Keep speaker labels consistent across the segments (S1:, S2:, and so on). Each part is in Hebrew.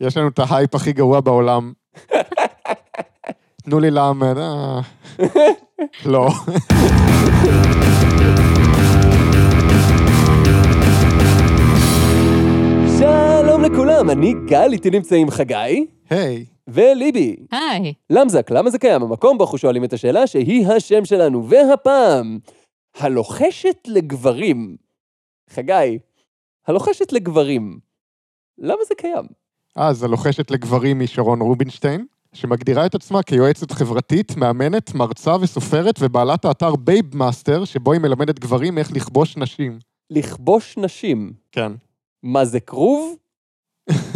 S1: יש לנו את ההייפ הכי גרוע בעולם. תנו לי לאמן, אה... לא.
S2: שלום לכולם, אני גל, איתי נמצאים חגי
S1: היי,
S2: וליבי.
S3: היי,
S2: למזק, למה זה קיים? המקום בו אנחנו שואלים את השאלה שהיא השם שלנו, והפעם, הלוחשת לגברים. חגי, הלוחשת לגברים, למה זה קיים?
S1: אז הלוחשת לגברים היא שרון רובינשטיין, שמגדירה את עצמה כיועצת חברתית, מאמנת, מרצה וסופרת, ובעלת האתר Babe Master, שבו היא מלמדת גברים איך לכבוש נשים.
S2: לכבוש נשים.
S1: כן.
S2: מה זה כרוב?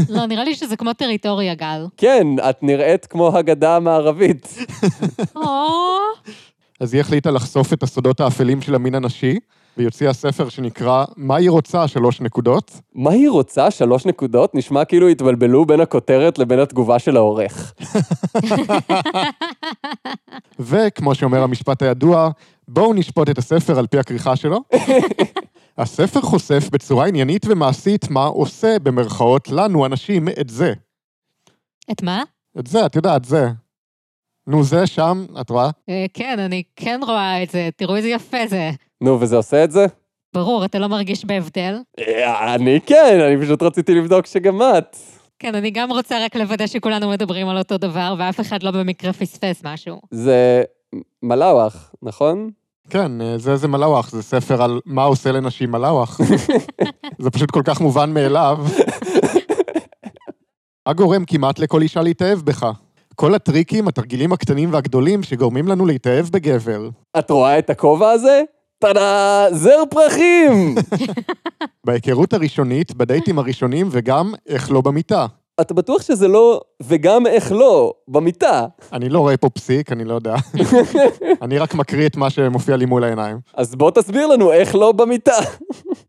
S3: לא, נראה לי שזה כמו טריטוריה, גל.
S2: כן, את נראית כמו הגדה המערבית.
S1: אז היא החליטה לחשוף את הסודות האפלים של המין הנשי, והיא הוציאה ספר שנקרא "מה היא רוצה?" שלוש נקודות.
S2: מה היא רוצה? שלוש נקודות? נשמע כאילו התבלבלו בין הכותרת לבין התגובה של העורך.
S1: וכמו שאומר המשפט הידוע, בואו נשפוט את הספר על פי הכריכה שלו. הספר חושף בצורה עניינית ומעשית מה עושה, במרכאות, לנו, אנשים, את זה.
S3: את מה?
S1: את זה, את יודעת, זה. נו, זה שם, את רואה?
S3: אה, כן, אני כן רואה את זה, תראו איזה יפה זה.
S2: נו, וזה עושה את זה?
S3: ברור, אתה לא מרגיש בהבדל?
S2: אה, אני כן, אני פשוט רציתי לבדוק שגם את.
S3: כן, אני גם רוצה רק לוודא שכולנו מדברים על אותו דבר, ואף אחד לא במקרה פספס משהו.
S2: זה מלאווח, נכון?
S1: כן, אה, זה זה מלאווח, זה ספר על מה עושה לנשים מלאווח. זה פשוט כל כך מובן מאליו. מה גורם כמעט לכל אישה להתאהב בך? כל הטריקים, התרגילים הקטנים והגדולים שגורמים לנו להתאהב בגבר.
S2: את רואה את הכובע הזה? טאדה! זר פרחים!
S1: בהיכרות הראשונית, בדייטים הראשונים, וגם איך לא במיטה.
S2: אתה בטוח שזה לא וגם איך לא, במיטה.
S1: אני לא רואה פה פסיק, אני לא יודע. אני רק מקריא את מה שמופיע לי מול העיניים.
S2: אז בוא תסביר לנו איך לא במיטה.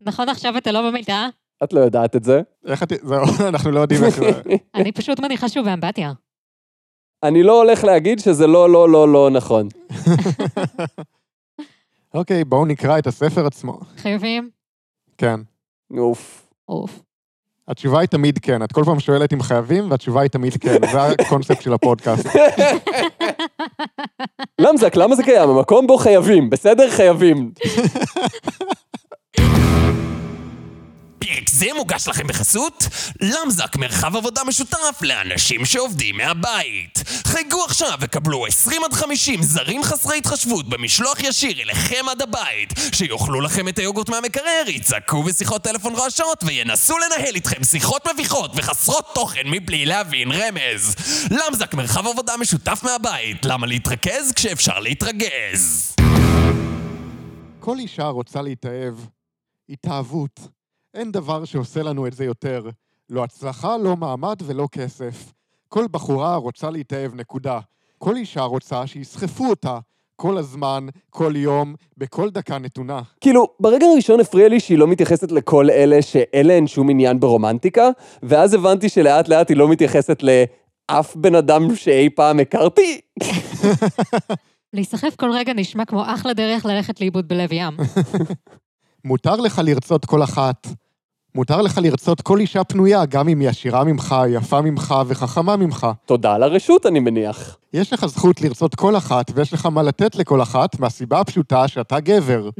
S3: נכון עכשיו אתה לא במיטה?
S2: את לא יודעת את זה.
S1: איך את... זהו, אנחנו לא יודעים איך... זה-
S3: אני פשוט מניחה שהוא באמבטיה.
S2: אני לא הולך להגיד שזה לא, לא, לא, לא נכון.
S1: אוקיי, בואו נקרא את הספר עצמו.
S3: חייבים?
S1: כן.
S2: אוף.
S3: אוף.
S1: התשובה היא תמיד כן. את כל פעם שואלת אם חייבים, והתשובה היא תמיד כן. זה הקונספט של הפודקאסט.
S2: למזק, למה זה קיים? המקום בו חייבים, בסדר? חייבים.
S4: פרק זה מוגש לכם בחסות למזק מרחב עבודה משותף לאנשים שעובדים מהבית. חייגו עכשיו וקבלו 20 עד 50 זרים חסרי התחשבות במשלוח ישיר אליכם עד הבית, שיאכלו לכם את היוגורט מהמקרר, יצעקו בשיחות טלפון רועשות וינסו לנהל איתכם שיחות מביכות וחסרות תוכן מבלי להבין רמז. למזק מרחב עבודה משותף מהבית, למה להתרכז כשאפשר להתרגז?
S1: כל אישה רוצה להתאהב. התאהבות. אין דבר שעושה לנו את זה יותר. לא הצלחה, לא מעמד ולא כסף. כל בחורה רוצה להתאהב, נקודה. כל אישה רוצה שיסחפו אותה. כל הזמן, כל יום, בכל דקה נתונה.
S2: כאילו, ברגע הראשון הפריע לי שהיא לא מתייחסת לכל אלה שאין להן שום עניין ברומנטיקה, ואז הבנתי שלאט לאט היא לא מתייחסת לאף בן אדם שאי פעם הכרתי.
S3: להיסחף כל רגע נשמע כמו אחלה דרך ללכת לאיבוד בלב ים.
S1: מותר לך לרצות כל אחת. מותר לך לרצות כל אישה פנויה, גם אם היא עשירה ממך, יפה ממך וחכמה ממך.
S2: תודה על הרשות, אני מניח.
S1: יש לך זכות לרצות כל אחת, ויש לך מה לתת לכל אחת, מהסיבה הפשוטה שאתה גבר.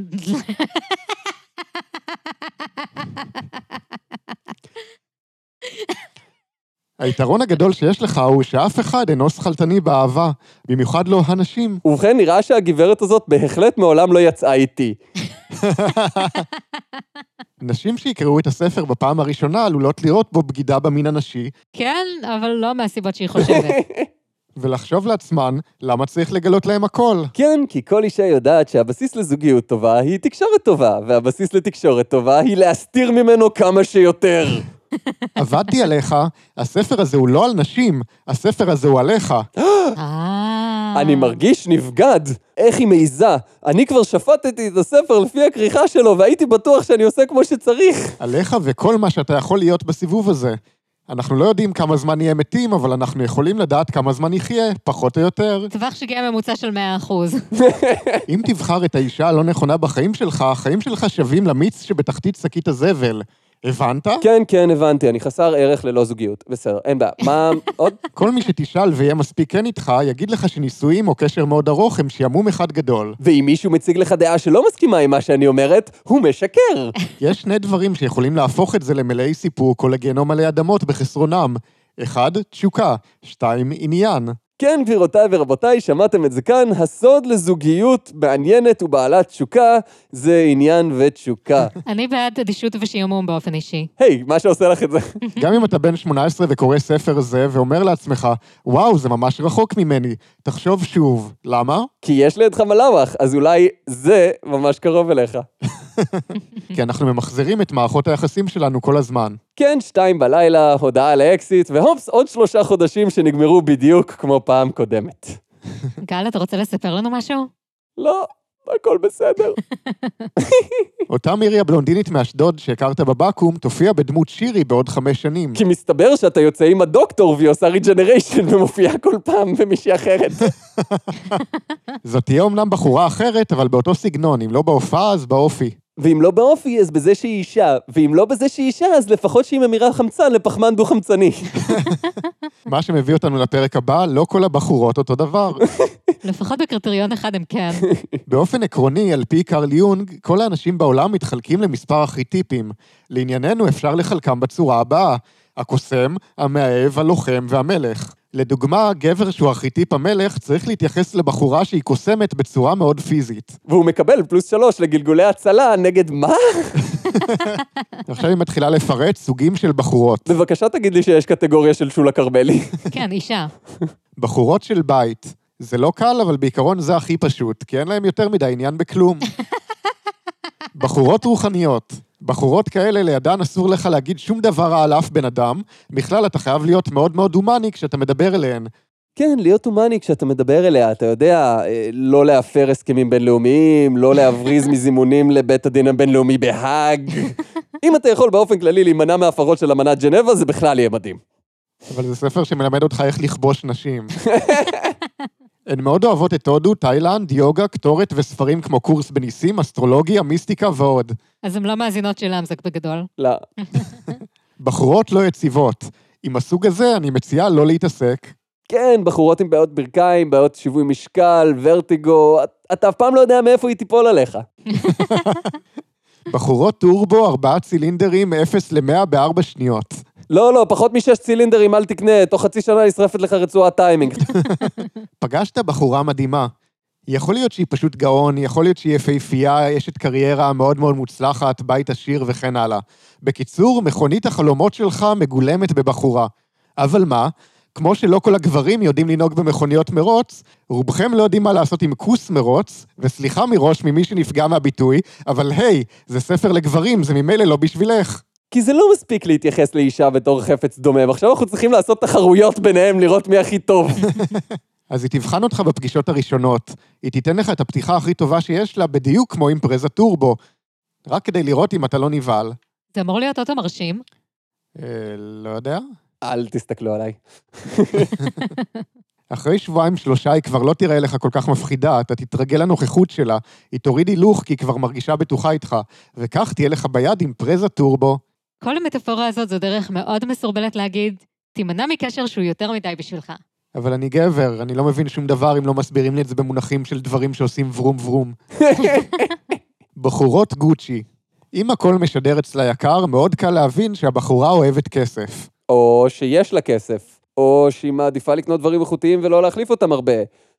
S1: היתרון הגדול שיש לך הוא שאף אחד אינו שכלתני באהבה, במיוחד לא הנשים.
S2: ובכן, נראה שהגברת הזאת בהחלט מעולם לא יצאה איתי.
S1: נשים שיקראו את הספר בפעם הראשונה עלולות לראות בו בגידה במין הנשי,
S3: כן, אבל לא מהסיבות שהיא חושבת.
S1: ולחשוב לעצמן למה צריך לגלות להם הכל.
S2: כן, כי כל אישה יודעת שהבסיס לזוגיות טובה היא תקשורת טובה, והבסיס לתקשורת טובה היא להסתיר ממנו כמה שיותר.
S1: עבדתי עליך, הספר הזה הוא לא על נשים, הספר הזה הוא עליך.
S2: אני מרגיש נבגד. איך היא מעיזה? אני כבר שפטתי את הספר לפי הכריכה שלו, והייתי בטוח שאני עושה כמו שצריך.
S1: עליך וכל מה שאתה יכול להיות בסיבוב הזה. אנחנו לא יודעים כמה זמן נהיה מתים, אבל אנחנו יכולים לדעת כמה זמן נחיה, פחות או יותר.
S3: טווח שגיאה ממוצע של 100%.
S1: אם תבחר את האישה הלא נכונה בחיים שלך, החיים שלך שווים למיץ שבתחתית שקית הזבל. הבנת?
S2: כן, כן, הבנתי, אני חסר ערך ללא זוגיות. בסדר, אין בעיה. מה עוד?
S1: כל מי שתשאל ויהיה מספיק כן איתך, יגיד לך שנישואים או קשר מאוד ארוך הם שעמום אחד גדול.
S2: ואם מישהו מציג לך דעה שלא מסכימה עם מה שאני אומרת, הוא משקר.
S1: יש שני דברים שיכולים להפוך את זה למלאי סיפוק או לגיהנום עלי אדמות בחסרונם. אחד, תשוקה. שתיים, עניין.
S2: כן, גבירותיי ורבותיי, שמעתם את זה כאן, הסוד לזוגיות מעניינת ובעלת תשוקה זה עניין ותשוקה.
S3: אני בעד אדישות ושעמום באופן אישי.
S2: היי, מה שעושה לך את זה?
S1: גם אם אתה בן 18 וקורא ספר זה ואומר לעצמך, וואו, זה ממש רחוק ממני, תחשוב שוב. למה?
S2: כי יש לידך מלאווח, אז אולי זה ממש קרוב אליך.
S1: כי אנחנו ממחזרים את מערכות היחסים שלנו כל הזמן.
S2: כן, שתיים בלילה, הודעה לאקסיט, והופס, עוד שלושה חודשים שנגמרו בדיוק כמו פעם קודמת.
S3: גל, אתה רוצה לספר לנו משהו?
S2: לא, הכל בסדר.
S1: אותה מירי הבלונדינית מאשדוד שהכרת בבקו"ם, תופיע בדמות שירי בעוד חמש שנים.
S2: כי מסתבר שאתה יוצא עם הדוקטור והיא עושה ריג'נריישן ומופיעה כל פעם במישהי אחרת.
S1: זאת תהיה אומנם בחורה אחרת, אבל באותו סגנון, אם לא בהופעה אז באופי.
S2: ואם לא באופי, אז בזה שהיא אישה. ואם לא בזה שהיא אישה, אז לפחות שהיא ממירה חמצן לפחמן דו-חמצני.
S1: מה שמביא אותנו לפרק הבא, לא כל הבחורות אותו דבר.
S3: לפחות בקריטריון אחד הם כן.
S1: באופן עקרוני, על פי קרל יונג, כל האנשים בעולם מתחלקים למספר ארכיטיפים. לענייננו אפשר לחלקם בצורה הבאה: הקוסם, המאהב, הלוחם והמלך. לדוגמה, גבר שהוא ארכיטיפ המלך צריך להתייחס לבחורה שהיא קוסמת בצורה מאוד פיזית.
S2: והוא מקבל פלוס שלוש לגלגולי הצלה נגד מה?
S1: עכשיו היא מתחילה לפרט סוגים של בחורות.
S2: בבקשה תגיד לי שיש קטגוריה של שולה כרמלי.
S3: כן, אישה.
S1: בחורות של בית. זה לא קל, אבל בעיקרון זה הכי פשוט, כי אין להם יותר מדי עניין בכלום. בחורות רוחניות. בחורות כאלה, לידן אסור לך להגיד שום דבר רע על אף בן אדם, בכלל אתה חייב להיות מאוד מאוד הומני כשאתה מדבר אליהן.
S2: כן, להיות הומני כשאתה מדבר אליה, אתה יודע, אה, לא להפר הסכמים בינלאומיים, לא להבריז מזימונים לבית הדין הבינלאומי בהאג. אם אתה יכול באופן כללי להימנע מהפרות של אמנת ג'נבה, זה בכלל יהיה מדהים.
S1: אבל זה ספר שמלמד אותך איך לכבוש נשים. הן מאוד אוהבות את הודו, תאילנד, יוגה, קטורת וספרים כמו קורס בניסים, אסטרולוגיה, מיסטיקה ועוד.
S3: אז הן לא מאזינות של למזק בגדול.
S2: לא.
S1: בחורות לא יציבות. עם הסוג הזה אני מציעה לא להתעסק.
S2: כן, בחורות עם בעיות ברכיים, בעיות שיווי משקל, ורטיגו, את- אתה אף פעם לא יודע מאיפה היא תיפול עליך.
S1: בחורות טורבו, ארבעה צילינדרים, 0 ל-100 בארבע שניות.
S2: לא, לא, פחות משש צילינדרים, אל תקנה, תוך חצי שנה נשרפת לך רצועת טיימינג.
S1: פגשת בחורה מדהימה. יכול להיות שהיא פשוט גאון, יכול להיות שהיא יפהפייה, אשת קריירה מאוד מאוד מוצלחת, בית עשיר וכן הלאה. בקיצור, מכונית החלומות שלך מגולמת בבחורה. אבל מה? כמו שלא כל הגברים יודעים לנהוג במכוניות מרוץ, רובכם לא יודעים מה לעשות עם כוס מרוץ, וסליחה מראש ממי שנפגע מהביטוי, אבל היי, זה ספר לגברים, זה ממילא לא בשבילך.
S2: כי זה לא מספיק להתייחס לאישה בתור חפץ דומם, עכשיו אנחנו צריכים לעשות תחרויות ביניהם, לראות מי הכי טוב.
S1: אז היא תבחן אותך בפגישות הראשונות. היא תיתן לך את הפתיחה הכי טובה שיש לה, בדיוק כמו עם פרזה טורבו. רק כדי לראות אם אתה לא נבהל.
S3: זה אמור להיות אוטו מרשים.
S1: אה, לא יודע.
S2: אל תסתכלו עליי.
S1: אחרי שבועיים-שלושה היא כבר לא תראה לך כל כך מפחידה, אתה תתרגל לנוכחות שלה, היא תוריד הילוך כי היא כבר מרגישה בטוחה איתך, וכך תהיה לך ביד עם פרזה טורבו.
S3: כל המטאפורה הזאת זו דרך מאוד מסורבלת להגיד, תימנע מקשר שהוא יותר מדי בשבילך.
S1: אבל אני גבר, אני לא מבין שום דבר אם לא מסבירים לי את זה במונחים של דברים שעושים ורום ורום. בחורות גוצ'י. אם הכל משדר אצלה יקר, מאוד קל להבין שהבחורה אוהבת כסף.
S2: או שיש לה כסף, או שהיא מעדיפה לקנות דברים איכותיים ולא להחליף אותם הרבה,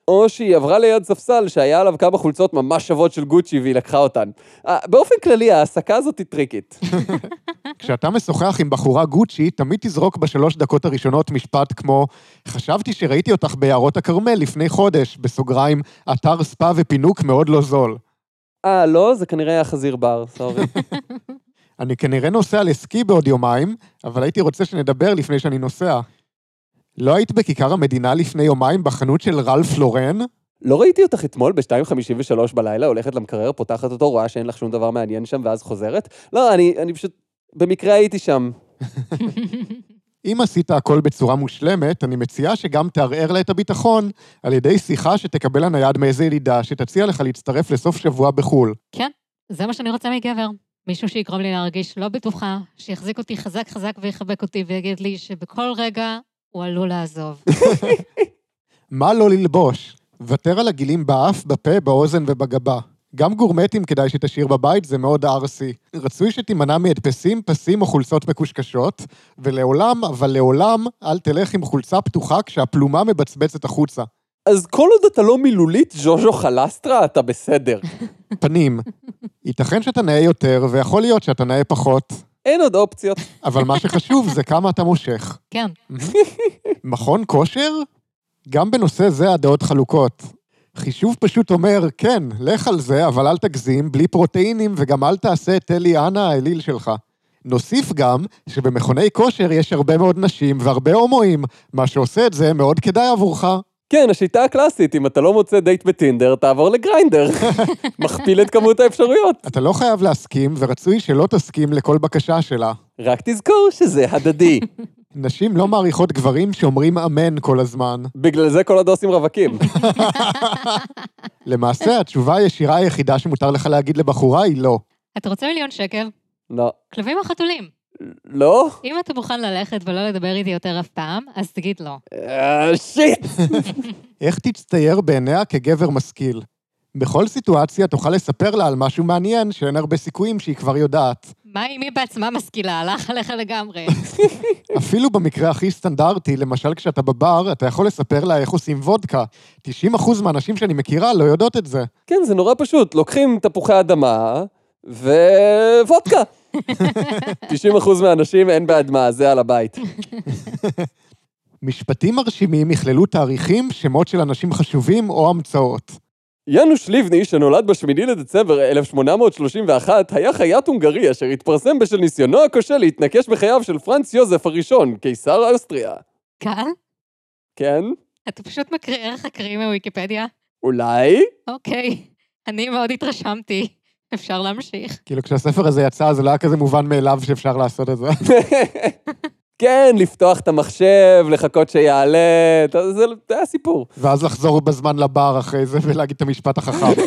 S2: או שהיא עברה ליד ספסל שהיה עליו כמה חולצות ממש שוות של גוצ'י והיא לקחה אותן. אה, באופן כללי, ההעסקה הזאת היא טריקית.
S1: כשאתה משוחח עם בחורה גוצ'י, תמיד תזרוק בשלוש דקות הראשונות משפט כמו חשבתי שראיתי אותך ביערות הכרמל לפני חודש, בסוגריים, אתר ספא ופינוק מאוד לא זול.
S2: אה, לא? זה כנראה היה חזיר בר, סורי.
S1: אני כנראה נוסע לסקי בעוד יומיים, אבל הייתי רוצה שנדבר לפני שאני נוסע. לא היית בכיכר המדינה לפני יומיים בחנות של רלף לורן?
S2: לא ראיתי אותך אתמול ב-2.53 בלילה, הולכת למקרר, פותחת אותו, רואה שאין לך שום דבר מעניין שם, ואז חוזרת? לא, אני, אני פשוט... במקרה הייתי שם.
S1: אם עשית הכל בצורה מושלמת, אני מציעה שגם תערער לה את הביטחון על ידי שיחה שתקבל לנייד מאיזה ילידה שתציע לך להצטרף לסוף שבוע בחו"ל.
S3: כן, זה מה שאני רוצה מגבר. מישהו שיגרום לי להרגיש לא בטוחה, שיחזיק אותי חזק חזק ויחבק אותי ויגיד לי שבכל רגע הוא עלול לעזוב.
S1: מה לא ללבוש? ותר על הגילים באף, בפה, באוזן ובגבה. גם גורמטים כדאי שתשאיר בבית, זה מאוד ארסי. רצוי שתימנע מהדפסים, פסים או חולצות מקושקשות, ולעולם, אבל לעולם, אל תלך עם חולצה פתוחה כשהפלומה מבצבצת החוצה.
S2: אז כל עוד אתה לא מילולית ז'וז'ו חלסטרה, אתה בסדר.
S1: פנים. ייתכן שאתה נאה יותר, ויכול להיות שאתה נאה פחות,
S2: אין עוד אופציות.
S1: אבל מה שחשוב זה כמה אתה מושך.
S3: כן,
S1: מכון כושר? גם בנושא זה הדעות חלוקות. חישוב פשוט אומר, כן, לך על זה, אבל אל תגזים, בלי פרוטאינים, וגם אל תעשה את אלי אנה האליל שלך. נוסיף גם שבמכוני כושר יש הרבה מאוד נשים והרבה הומואים, מה שעושה את זה מאוד כדאי עבורך.
S2: כן, השיטה הקלאסית, אם אתה לא מוצא דייט בטינדר, תעבור לגריינדר. מכפיל את כמות האפשרויות.
S1: אתה לא חייב להסכים, ורצוי שלא תסכים לכל בקשה שלה.
S2: רק תזכור שזה הדדי.
S1: נשים לא מעריכות גברים שאומרים אמן כל הזמן.
S2: בגלל זה כל עוד עושים רווקים.
S1: למעשה, התשובה הישירה היחידה שמותר לך להגיד לבחורה היא לא.
S3: אתה רוצה מיליון שקל?
S2: לא.
S3: כלבים או חתולים?
S2: לא?
S3: אם אתה מוכן ללכת ולא לדבר איתי יותר אף פעם, אז תגיד לא.
S2: אה, שיט!
S1: איך תצטייר בעיניה כגבר משכיל? בכל סיטואציה תוכל לספר לה על משהו מעניין שאין הרבה סיכויים שהיא כבר יודעת.
S3: מה אם היא בעצמה משכילה? הלך עליך לגמרי.
S1: אפילו במקרה הכי סטנדרטי, למשל כשאתה בבר, אתה יכול לספר לה איך עושים וודקה. 90% מהנשים שאני מכירה לא יודעות את זה.
S2: כן, זה נורא פשוט. לוקחים תפוחי אדמה, ווודקה. 90% מהאנשים אין בעד מה, זה על הבית.
S1: משפטים מרשימים יכללו תאריכים, שמות של אנשים חשובים או המצאות.
S2: יאנוש ליבני, שנולד ב-8 לדצמבר 1831, היה חייט הונגרי אשר התפרסם בשל ניסיונו הכושל להתנקש בחייו של פרנץ יוזף הראשון, קיסר אוסטריה.
S3: קל?
S2: כן?
S3: אתה פשוט מקריא ערך הקריא מוויקיפדיה?
S2: אולי?
S3: אוקיי, אני מאוד התרשמתי. אפשר להמשיך.
S1: כאילו, כשהספר הזה יצא, זה לא היה כזה מובן מאליו שאפשר לעשות את זה.
S2: כן, לפתוח את המחשב, לחכות שיעלה, אתה- זה זה היה סיפור.
S1: ואז לחזור בזמן לבר אחרי זה ולהגיד את המשפט החכם.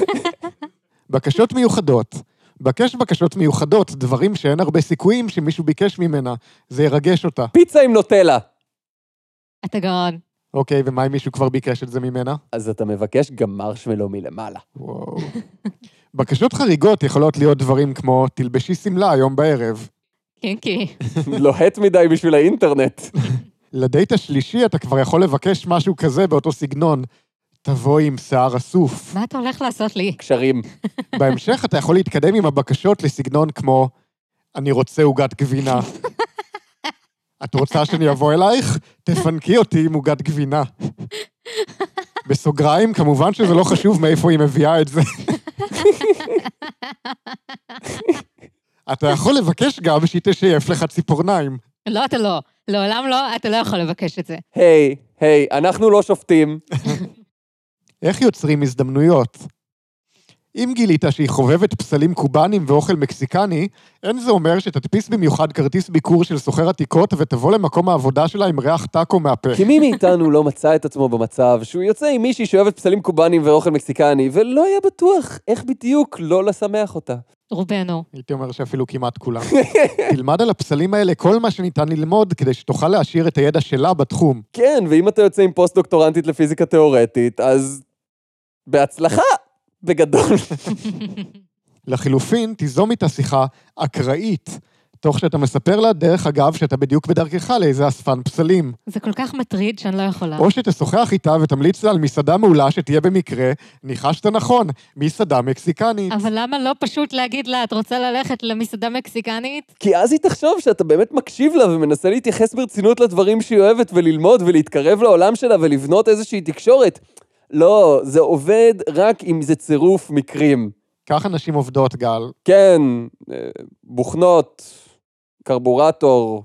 S1: בקשות מיוחדות. בקש בקשות מיוחדות, דברים שאין הרבה סיכויים שמישהו ביקש ממנה. זה ירגש אותה.
S2: פיצה עם נוטלה.
S3: אתה גאון.
S1: אוקיי, ומה אם מישהו כבר ביקש את זה ממנה?
S2: אז אתה מבקש גם מרשמלו מלמעלה.
S1: וואו. בקשות חריגות יכולות להיות דברים כמו, תלבשי שמלה היום בערב.
S3: קינקי.
S2: לוהט מדי בשביל האינטרנט.
S1: לדייט השלישי אתה כבר יכול לבקש משהו כזה באותו סגנון. תבואי עם שיער אסוף.
S3: מה אתה הולך לעשות לי?
S2: קשרים.
S1: בהמשך אתה יכול להתקדם עם הבקשות לסגנון כמו, אני רוצה עוגת גבינה. את רוצה שאני אבוא אלייך? תפנקי אותי עם עוגת גבינה. בסוגריים, כמובן שזה לא חשוב מאיפה היא מביאה את זה. אתה יכול לבקש גם שהיא תשייף לך ציפורניים.
S3: לא, אתה לא. לעולם לא, אתה לא יכול לבקש את זה.
S2: היי, היי, אנחנו לא שופטים.
S1: איך יוצרים הזדמנויות? אם גילית שהיא חובבת פסלים קובאנים ואוכל מקסיקני, אין זה אומר שתדפיס במיוחד כרטיס ביקור של סוחר עתיקות ותבוא למקום העבודה שלה עם ריח טאקו מהפה.
S2: כי מי מאיתנו לא מצא את עצמו במצב שהוא יוצא עם מישהי שאוהבת פסלים קובאנים ואוכל מקסיקני, ולא היה בטוח איך בדיוק לא לשמח אותה.
S3: רובנו.
S1: הייתי אומר שאפילו כמעט כולם. תלמד על הפסלים האלה כל מה שניתן ללמוד כדי שתוכל להשאיר את הידע שלה בתחום.
S2: כן, ואם אתה יוצא עם פוסט-דוקטורנטית לפיזיקה תיאורטית, אז... בהצלחה! בגדול.
S1: לחילופין, תיזום איתה שיחה אקראית, תוך שאתה מספר לה, דרך אגב, שאתה בדיוק בדרכך לאיזה אספן פסלים.
S3: זה כל כך מטריד שאני לא יכולה.
S1: או שתשוחח איתה ותמליץ לה על מסעדה מעולה שתהיה במקרה, ניחשת נכון, מסעדה מקסיקנית.
S3: אבל למה לא פשוט להגיד לה, את רוצה ללכת למסעדה מקסיקנית?
S2: כי אז היא תחשוב שאתה באמת מקשיב לה ומנסה להתייחס ברצינות לדברים שהיא אוהבת וללמוד ולהתקרב לעולם שלה ולבנות איזושהי תקשורת. לא, זה עובד רק אם זה צירוף מקרים.
S1: ככה נשים עובדות, גל.
S2: כן, אה, בוכנות, קרבורטור,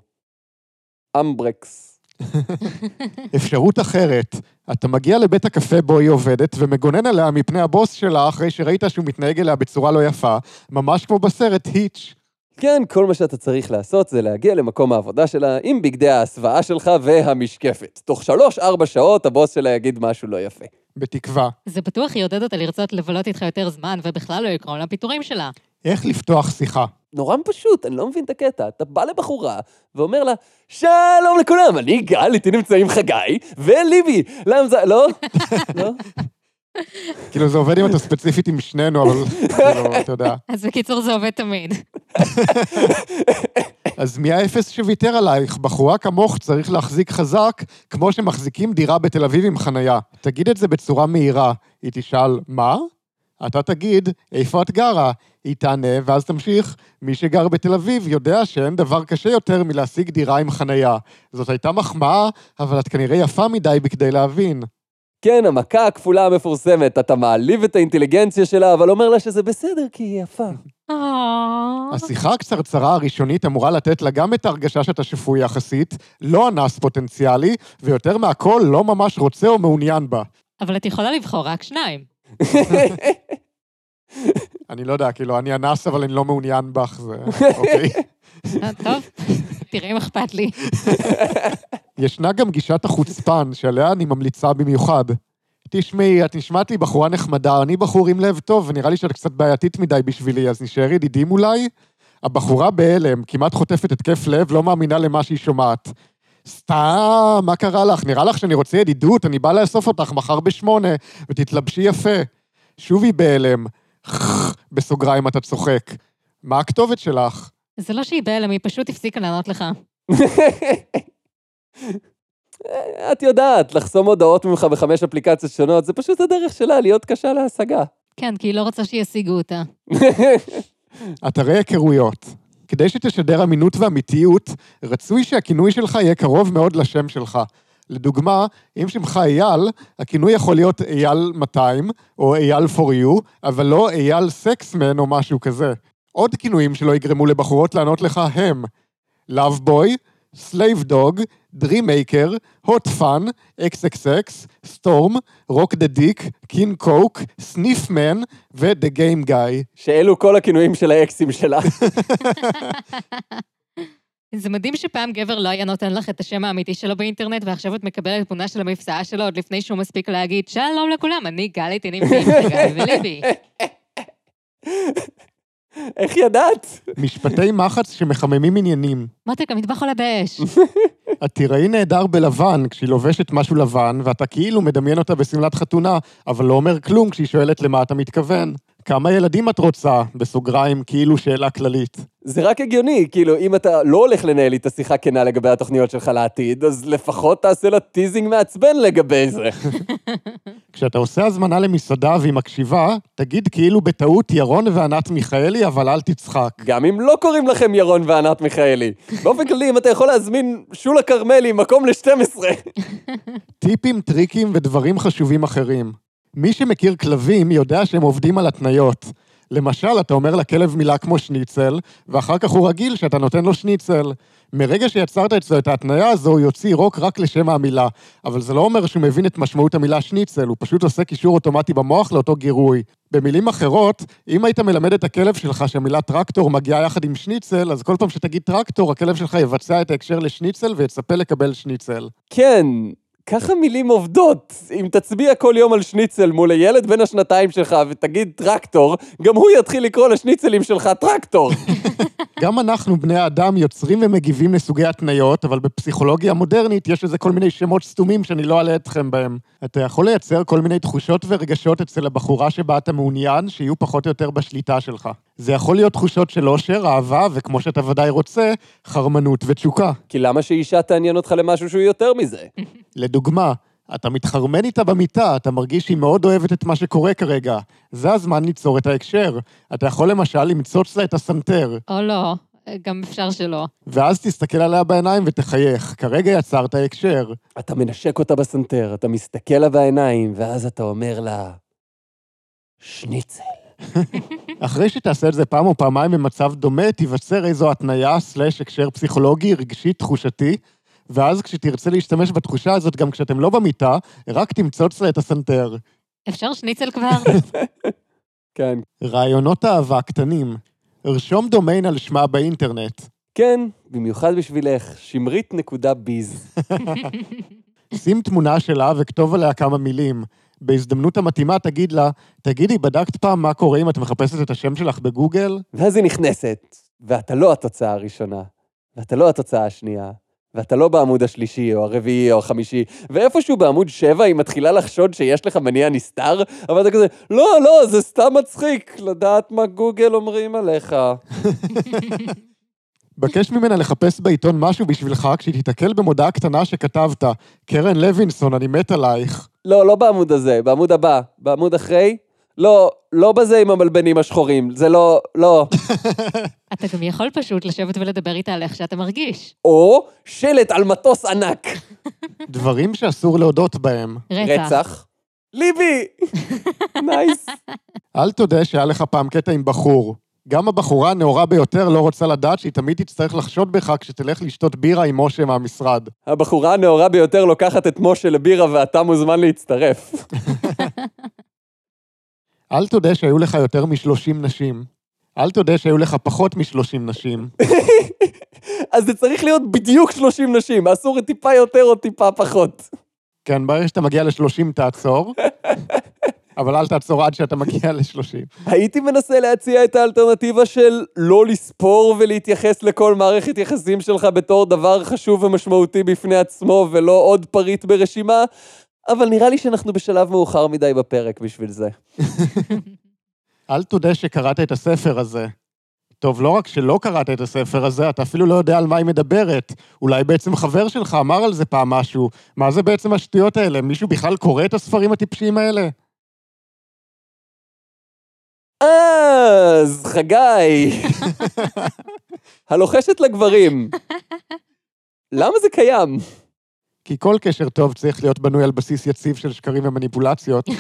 S2: אמברקס.
S1: אפשרות אחרת, אתה מגיע לבית הקפה בו היא עובדת ומגונן עליה מפני הבוס שלה אחרי שראית שהוא מתנהג אליה בצורה לא יפה, ממש כמו בסרט היץ'.
S2: כן, כל מה שאתה צריך לעשות זה להגיע למקום העבודה שלה עם בגדי ההסוואה שלך והמשקפת. תוך שלוש-ארבע שעות הבוס שלה יגיד משהו לא יפה.
S1: בתקווה.
S3: זה בטוח יעודד אותה לרצות לבלות איתך יותר זמן, ובכלל לא יקראו לה פיטורים שלה.
S1: איך לפתוח שיחה?
S2: נורא פשוט, אני לא מבין את הקטע. אתה בא לבחורה ואומר לה, שלום לכולם, אני גל, איתי נמצאים חגי וליבי. למה זה... לא? לא?
S1: כאילו, זה עובד אם אתה ספציפית עם שנינו, אבל כאילו, אתה יודע.
S3: אז בקיצור, זה עובד תמיד.
S1: אז מי האפס שוויתר עלייך? בחורה כמוך צריך להחזיק חזק, כמו שמחזיקים דירה בתל אביב עם חנייה. תגיד את זה בצורה מהירה. היא תשאל, מה? אתה תגיד, איפה את גרה? היא תענה, ואז תמשיך, מי שגר בתל אביב יודע שאין דבר קשה יותר מלהשיג דירה עם חנייה. זאת הייתה מחמאה, אבל את כנראה יפה מדי בכדי להבין.
S2: כן, המכה הכפולה המפורסמת, אתה מעליב את האינטליגנציה שלה, אבל אומר לה שזה בסדר כי היא יפה.
S3: אה.
S1: השיחה הקצרצרה הראשונית אמורה לתת לה גם את ההרגשה שאתה שפוי יחסית, לא אנס פוטנציאלי, ויותר מהכל לא ממש רוצה או מעוניין בה.
S3: אבל את יכולה לבחור רק שניים.
S1: אני לא יודע, כאילו, אני אנס, אבל אני לא מעוניין בך, זה... אוקיי.
S3: אה, טוב, תראי אם אכפת לי.
S1: ישנה גם גישת החוצפן, שעליה אני ממליצה במיוחד. תשמעי, את נשמעת לי בחורה נחמדה, אני בחור עם לב טוב, ונראה לי שאת קצת בעייתית מדי בשבילי, אז נשאר ידידים אולי? הבחורה בהלם, כמעט חוטפת התקף לב, לא מאמינה למה שהיא שומעת. סתם, מה קרה לך? נראה לך שאני רוצה ידידות? אני בא לאסוף אותך מחר בשמונה, ותתלבשי יפה. שוב היא בהלם. בסוגריים אתה צוחק. מה הכתובת שלך?
S3: זה לא שהיא בהלם, היא פשוט הפסיקה לענות לך.
S2: את יודעת, לחסום הודעות ממך בחמש אפליקציות שונות, זה פשוט הדרך שלה להיות קשה להשגה.
S3: כן, כי היא לא רוצה שישיגו אותה.
S1: אתרי היכרויות. כדי שתשדר אמינות ואמיתיות, רצוי שהכינוי שלך יהיה קרוב מאוד לשם שלך. לדוגמה, אם שמך אייל, הכינוי יכול להיות אייל 200, או אייל for you, אבל לא אייל סקסמן או משהו כזה. עוד כינויים שלא יגרמו לבחורות לענות לך הם Love Boy, Slave Dog, Maker, Hot Fun, XXX, Storm, Rock the Dick, King Coke, Sniff Man ו-The Game Guy.
S2: שאלו כל הכינויים של האקסים שלה.
S3: זה מדהים שפעם גבר לא היה נותן לך את השם האמיתי שלו באינטרנט, ועכשיו את מקבלת תמונה של המפסעה שלו עוד לפני שהוא מספיק להגיד, שלום לכולם, אני גלי תינים חגי וליבי.
S2: איך ידעת?
S1: משפטי מחץ שמחממים עניינים.
S3: מותק, המטבח עולה באש.
S1: את תיראי נהדר בלבן כשהיא לובשת משהו לבן, ואתה כאילו מדמיין אותה בשמלת חתונה, אבל לא אומר כלום כשהיא שואלת למה אתה מתכוון. כמה ילדים את רוצה? בסוגריים, כאילו שאלה כללית.
S2: זה רק הגיוני, כאילו, אם אתה לא הולך לנהל איתה שיחה כנה לגבי התוכניות שלך לעתיד, אז לפחות תעשה לה teasing מעצבן לגבי זה.
S1: כשאתה עושה הזמנה למסעדה והיא מקשיבה, תגיד כאילו בטעות ירון וענת מיכאלי, אבל אל תצחק.
S2: גם אם לא קוראים לכם ירון וענת מיכאלי. באופן כללי, אם אתה יכול להזמין שולה כרמלי, מקום ל-12.
S1: טיפים, טריקים ודברים חשובים אחרים. מי שמכיר כלבים יודע שהם עובדים על התניות. למשל, אתה אומר לכלב מילה כמו שניצל, ואחר כך הוא רגיל שאתה נותן לו שניצל. מרגע שיצרת אצלו את ההתניה הזו, הוא יוציא רוק רק לשם המילה. אבל זה לא אומר שהוא מבין את משמעות המילה שניצל, הוא פשוט עושה קישור אוטומטי במוח לאותו גירוי. במילים אחרות, אם היית מלמד את הכלב שלך שהמילה טרקטור מגיעה יחד עם שניצל, אז כל פעם שתגיד טרקטור, הכלב שלך יבצע את ההקשר לשניצל ויצפה לקבל שניצל.
S2: כן, ככה מילים עובדות. אם תצביע כל יום על שניצל מול הילד בן השנתיים שלך ותגיד טרקטור, גם הוא יתחיל לקרוא לשניצלים שלך טרקטור.
S1: גם אנחנו, בני האדם, יוצרים ומגיבים לסוגי התניות, אבל בפסיכולוגיה מודרנית יש לזה כל מיני שמות סתומים שאני לא אעלה אתכם בהם. אתה יכול לייצר כל מיני תחושות ורגשות אצל הבחורה שבה אתה מעוניין, שיהיו פחות או יותר בשליטה שלך. זה יכול להיות תחושות של אושר, אהבה, וכמו שאתה ודאי רוצה, חרמנות ותשוקה.
S2: כי למה שאישה תעניין אותך למשהו שהוא יותר מזה?
S1: לדוגמה, אתה מתחרמן איתה במיטה, אתה מרגיש שהיא מאוד אוהבת את מה שקורה כרגע. זה הזמן ליצור את ההקשר. אתה יכול למשל למצוץ לה את הסנטר,
S3: או לא, גם אפשר שלא.
S1: ואז תסתכל עליה בעיניים ותחייך. כרגע יצרת הקשר.
S2: אתה מנשק אותה בסנטר, אתה מסתכל לה בעיניים, ואז אתה אומר לה... שניצל.
S1: אחרי שתעשה את זה פעם או פעמיים במצב דומה, תיווצר איזו התניה סלש הקשר פסיכולוגי, רגשי, תחושתי, ואז כשתרצה להשתמש בתחושה הזאת גם כשאתם לא במיטה, רק תמצוץ לה את הסנטר.
S3: אפשר שניצל כבר?
S2: כן.
S1: רעיונות אהבה קטנים. רשום דומיין על שמה באינטרנט.
S2: כן, במיוחד בשבילך, שמרית.ביז.
S1: שים תמונה שלה וכתוב עליה כמה מילים. בהזדמנות המתאימה תגיד לה, תגידי, בדקת פעם מה קורה אם את מחפשת את השם שלך בגוגל?
S2: ואז היא נכנסת. ואתה לא התוצאה הראשונה, ואתה לא התוצאה השנייה, ואתה לא בעמוד השלישי, או הרביעי, או החמישי, ואיפשהו בעמוד שבע היא מתחילה לחשוד שיש לך מניע נסתר, אבל אתה כזה, לא, לא, זה סתם מצחיק לדעת מה גוגל אומרים עליך.
S1: בקש ממנה לחפש בעיתון משהו בשבילך כשהיא תיתקל במודעה קטנה שכתבת, קרן לוינסון, אני מת עלייך.
S2: לא, לא בעמוד הזה, בעמוד הבא, בעמוד אחרי. לא, לא בזה עם המלבנים השחורים, זה לא, לא.
S3: אתה גם יכול פשוט לשבת ולדבר איתה על איך שאתה מרגיש.
S2: או שלט על מטוס ענק.
S1: דברים שאסור להודות בהם.
S3: רצח.
S2: ליבי! nice.
S1: אל תודה שהיה לך פעם קטע עם בחור. גם הבחורה הנאורה ביותר לא רוצה לדעת שהיא תמיד תצטרך לחשוד בך כשתלך לשתות בירה עם משה מהמשרד.
S2: הבחורה הנאורה ביותר לוקחת את משה לבירה ואתה מוזמן להצטרף.
S1: אל תודה שהיו לך יותר מ-30 נשים. אל תודה שהיו לך פחות מ-30 נשים.
S2: אז זה צריך להיות בדיוק 30 נשים, אסור טיפה יותר או טיפה פחות.
S1: כן, ברגע שאתה מגיע ל-30 תעצור, אבל אל תעצור עד שאתה מגיע ל-30.
S2: הייתי מנסה להציע את האלטרנטיבה של לא לספור ולהתייחס לכל מערכת יחסים שלך בתור דבר חשוב ומשמעותי בפני עצמו ולא עוד פריט ברשימה, אבל נראה לי שאנחנו בשלב מאוחר מדי בפרק בשביל זה.
S1: אל תודה שקראת את הספר הזה. טוב, לא רק שלא קראת את הספר הזה, אתה אפילו לא יודע על מה היא מדברת. אולי בעצם חבר שלך אמר על זה פעם משהו. מה זה בעצם השטויות האלה? מישהו בכלל קורא את הספרים הטיפשיים האלה?
S2: אז, חגי. הלוחשת לגברים. למה זה קיים?
S1: כי כל קשר טוב צריך להיות בנוי על בסיס יציב של שקרים ומניפולציות.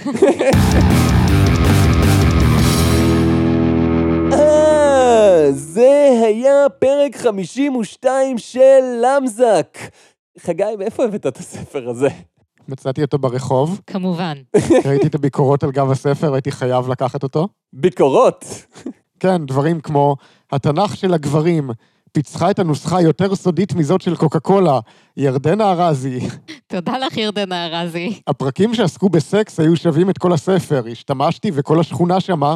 S2: אה, זה היה פרק 52 של למזק. חגי, מאיפה הבאת את הספר הזה?
S1: מצאתי אותו ברחוב,
S3: כמובן.
S1: ראיתי את הביקורות על גב הספר, הייתי חייב לקחת אותו.
S2: ביקורות.
S1: כן, דברים כמו, התנ"ך של הגברים פיצחה את הנוסחה יותר סודית מזאת של קוקה קולה, ירדנה ארזי.
S3: תודה לך, ירדנה ארזי.
S1: הפרקים שעסקו בסקס היו שווים את כל הספר, השתמשתי וכל השכונה שמעה.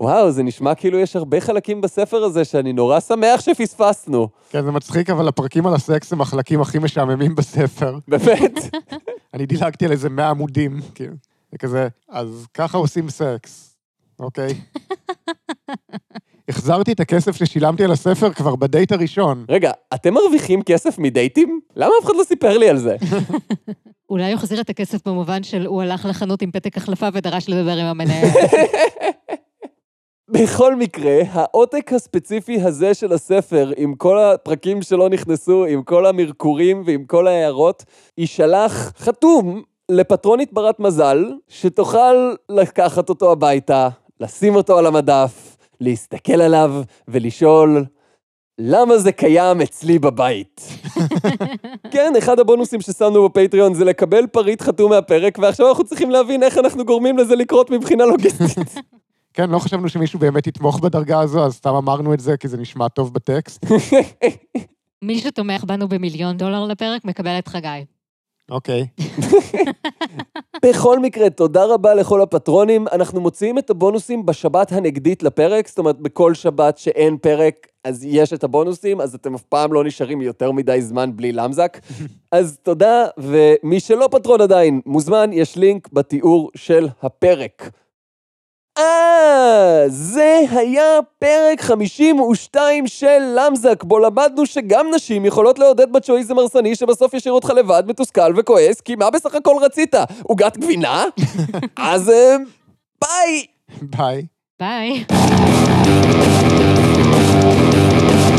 S2: וואו, זה נשמע כאילו יש הרבה חלקים בספר הזה שאני נורא שמח שפספסנו.
S1: כן, זה מצחיק, אבל הפרקים על הסקס הם החלקים הכי משעממים בספר.
S2: באמת?
S1: אני דילגתי על איזה 100 עמודים, כאילו. זה כזה, אז ככה עושים סקס, אוקיי? החזרתי את הכסף ששילמתי על הספר כבר בדייט הראשון.
S2: רגע, אתם מרוויחים כסף מדייטים? למה אף אחד לא סיפר לי על זה?
S3: אולי הוא החזיר את הכסף במובן של הוא הלך לחנות עם פתק החלפה ודרש לדבר עם המנהל.
S2: בכל מקרה, העותק הספציפי הזה של הספר, עם כל הפרקים שלא נכנסו, עם כל המרקורים ועם כל ההערות, יישלח חתום לפטרונית ברת מזל, שתוכל לקחת אותו הביתה, לשים אותו על המדף, להסתכל עליו ולשאול, למה זה קיים אצלי בבית? כן, אחד הבונוסים ששמנו בפטריון זה לקבל פריט חתום מהפרק, ועכשיו אנחנו צריכים להבין איך אנחנו גורמים לזה לקרות מבחינה לוגיסטית.
S1: כן, לא חשבנו שמישהו באמת יתמוך בדרגה הזו, אז סתם אמרנו את זה כי זה נשמע טוב בטקסט.
S3: מי שתומך בנו במיליון דולר לפרק מקבל את חגי.
S1: אוקיי.
S2: בכל מקרה, תודה רבה לכל הפטרונים. אנחנו מוציאים את הבונוסים בשבת הנגדית לפרק, זאת אומרת, בכל שבת שאין פרק, אז יש את הבונוסים, אז אתם אף פעם לא נשארים יותר מדי זמן בלי למזק. אז תודה, ומי שלא פטרון עדיין, מוזמן, יש לינק בתיאור של הפרק. אה, זה היה פרק 52 של למזק, בו למדנו שגם נשים יכולות לעודד בצ'ואיזם הרסני שבסוף ישאיר אותך לבד, מתוסכל וכועס, כי מה בסך הכל רצית? עוגת גבינה? אז אה, ביי!
S1: ביי.
S3: ביי.